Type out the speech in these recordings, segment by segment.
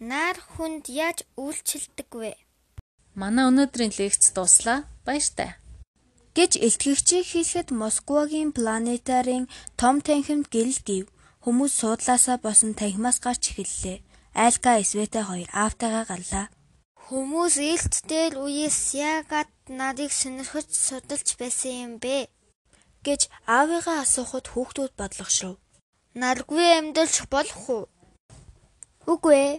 Нар хүнд яаж үйлчилдэг вэ? Манай өнөөдрийн лекц дуслаа. Баяртай. гэж илтгэгчийг хэлэхэд Москвагийн планетарын том танхимд гэрэл гів. Хүмүүс суудлаасаа босон танхимаас гарч эхэллээ. Айлка Света хоёр аавтайгаа галлаа. Хүмүүс ээлт дээр үеэс яагаад нарыг сонирхож судалж байсан юм бэ? гэж аавыгаа асуухад хүүхдүүд бодлогошров. Наргүй амьдарч болох уу? Үгүй ээ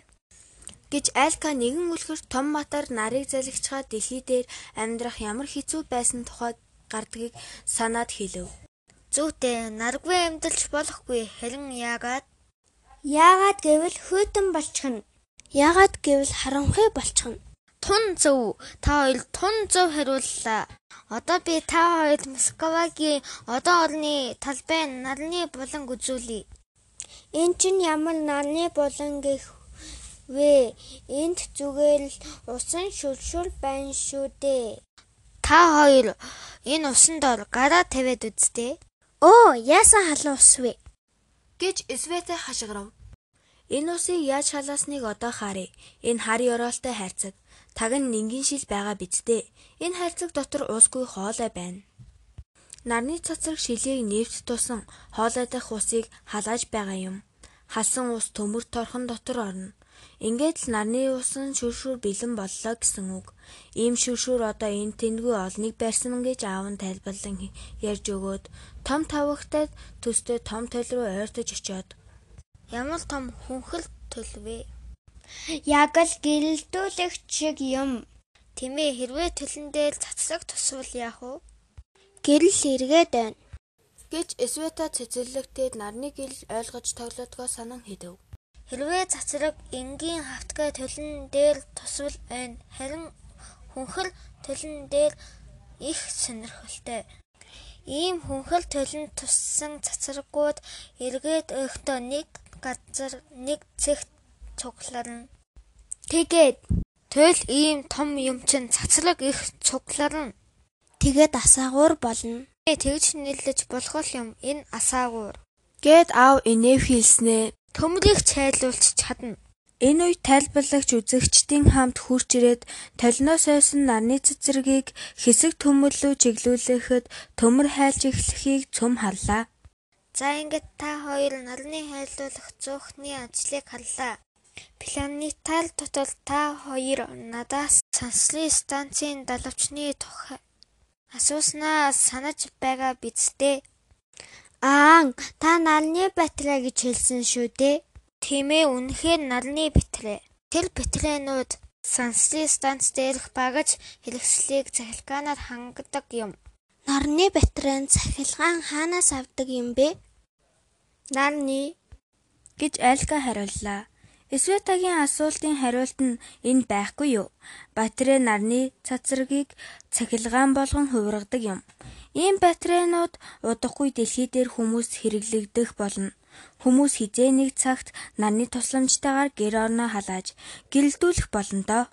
гэж Айлка нэгэн үлгэр том матар нарыг залгичгаа дэлхий дээр амьдрах ямар хэцүү байсан тухай гардгийг санаад хэлв. Зүйтэй наргүй амьдарч болохгүй харин яагаад? Яагаад гэвэл хөтөн болчихно. Яагаад гэвэл харанхуй болчихно. Тун зөв. Та хоёр тун зөв хариуллаа. Одоо би та хоёрт Москвагийн одоо орны талбай нарны булан үзүүлье. Эн чинь ямар нарны булан гэх вэ? Энд зүгээр л усан шүлшүл байна шүү дээ. Та хоёр энэ усан дор гараа тавиад үзтээ. Оо, яасан халуун ус вэ? гэж Света хашгирав. Энэ усыг яаж халаасныг одоо харъя. Энэ хар ёроолтой хайрцаг. Таг нь нингийн шил байгаа биз дээ. Энэ хайрцаг дотор уусгүй хоолой байна. Нарны цацраг шилийг нефт тусан хоолой дахь усыг халааж байгаа юм. Халсан ус төмөр торхон дотор орно. Ингээд л нарны усан шүршүр бэлэн боллоо гэсэн үг. Ийм шүршүр одоо энэ тэндгүй олныг барьсан гэж аав нь тайлбарлан ярьж өгөөд том тавхтад төстэй том төл рүү ойртож очиод Ямар том хүнхэл төл вэ? Яг л гэрэлтүүлэгч шиг юм. Тэмээ хэрвээ төлөн дээр цацраг тусвал яах вэ? Гэрэл эргээд байна. гэж Света цэцэрлэгтээд нарны гэрэл ойлгож тоглоодгоо санан хэдэв. Хэрвээ цацраг энгийн хавтгай төлөн дээр тусвал байна. Харин хүнхэл төлөн дээр их сонирхолтой. Ийм хүнхэл төлөнд туссан цацрагууд эргээд өгтөө нэг газар нэг цэгт цугларна. Тэгээд Тэгэл ийм том юм чин цацраг их цугларна. тэгээд асаагуур болно. Тэгж нийлж болох юм энэ асаагуур. Гэт аав инэв хэлснээ Төмрийг цайлуулж чадна. Энэ үед тайлбарлагч үзэгчдийн хамт хурж ирээд толиноос ойсон нарны цэцэргийг хэсэг төмөрлөө чиглүүлэхэд төмөр хайлж эхлэхийг цөм харлаа. За ингээд та хоёр нарны хайлуулах зөөхний ажлыг харлаа. Планетар дотор та хоёр надаас санслын станцын далавчны тухай асууснаа санаж байгаа биз дээ. Аа, та нарны батарей гэж хэлсэн шүү дээ. Тийм ээ үнэхээр нарны битрэ. Тэр битрэнүүд санслын станц дээрх багаж хэрэгслийг цахилгаанаар хангадаг юм. Нарны батарейн цахилгаан хаанаас авдаг юм бэ? Нарны гэж Айлка хариуллаа. Светагийн асуултын хариулт нь энэ байхгүй юу? Батарей нарны цацрагийг цахилгаан болгон хувиргадаг юм. Ийм батарейнууд удахгүй дэлхий дээр хүмүүс хэрэглэгдэх болно. Хүмүүс хизээ нэг цагт нарны тусламжтайгаар гэр орноо халааж гэрэлтүүлэх болно доо.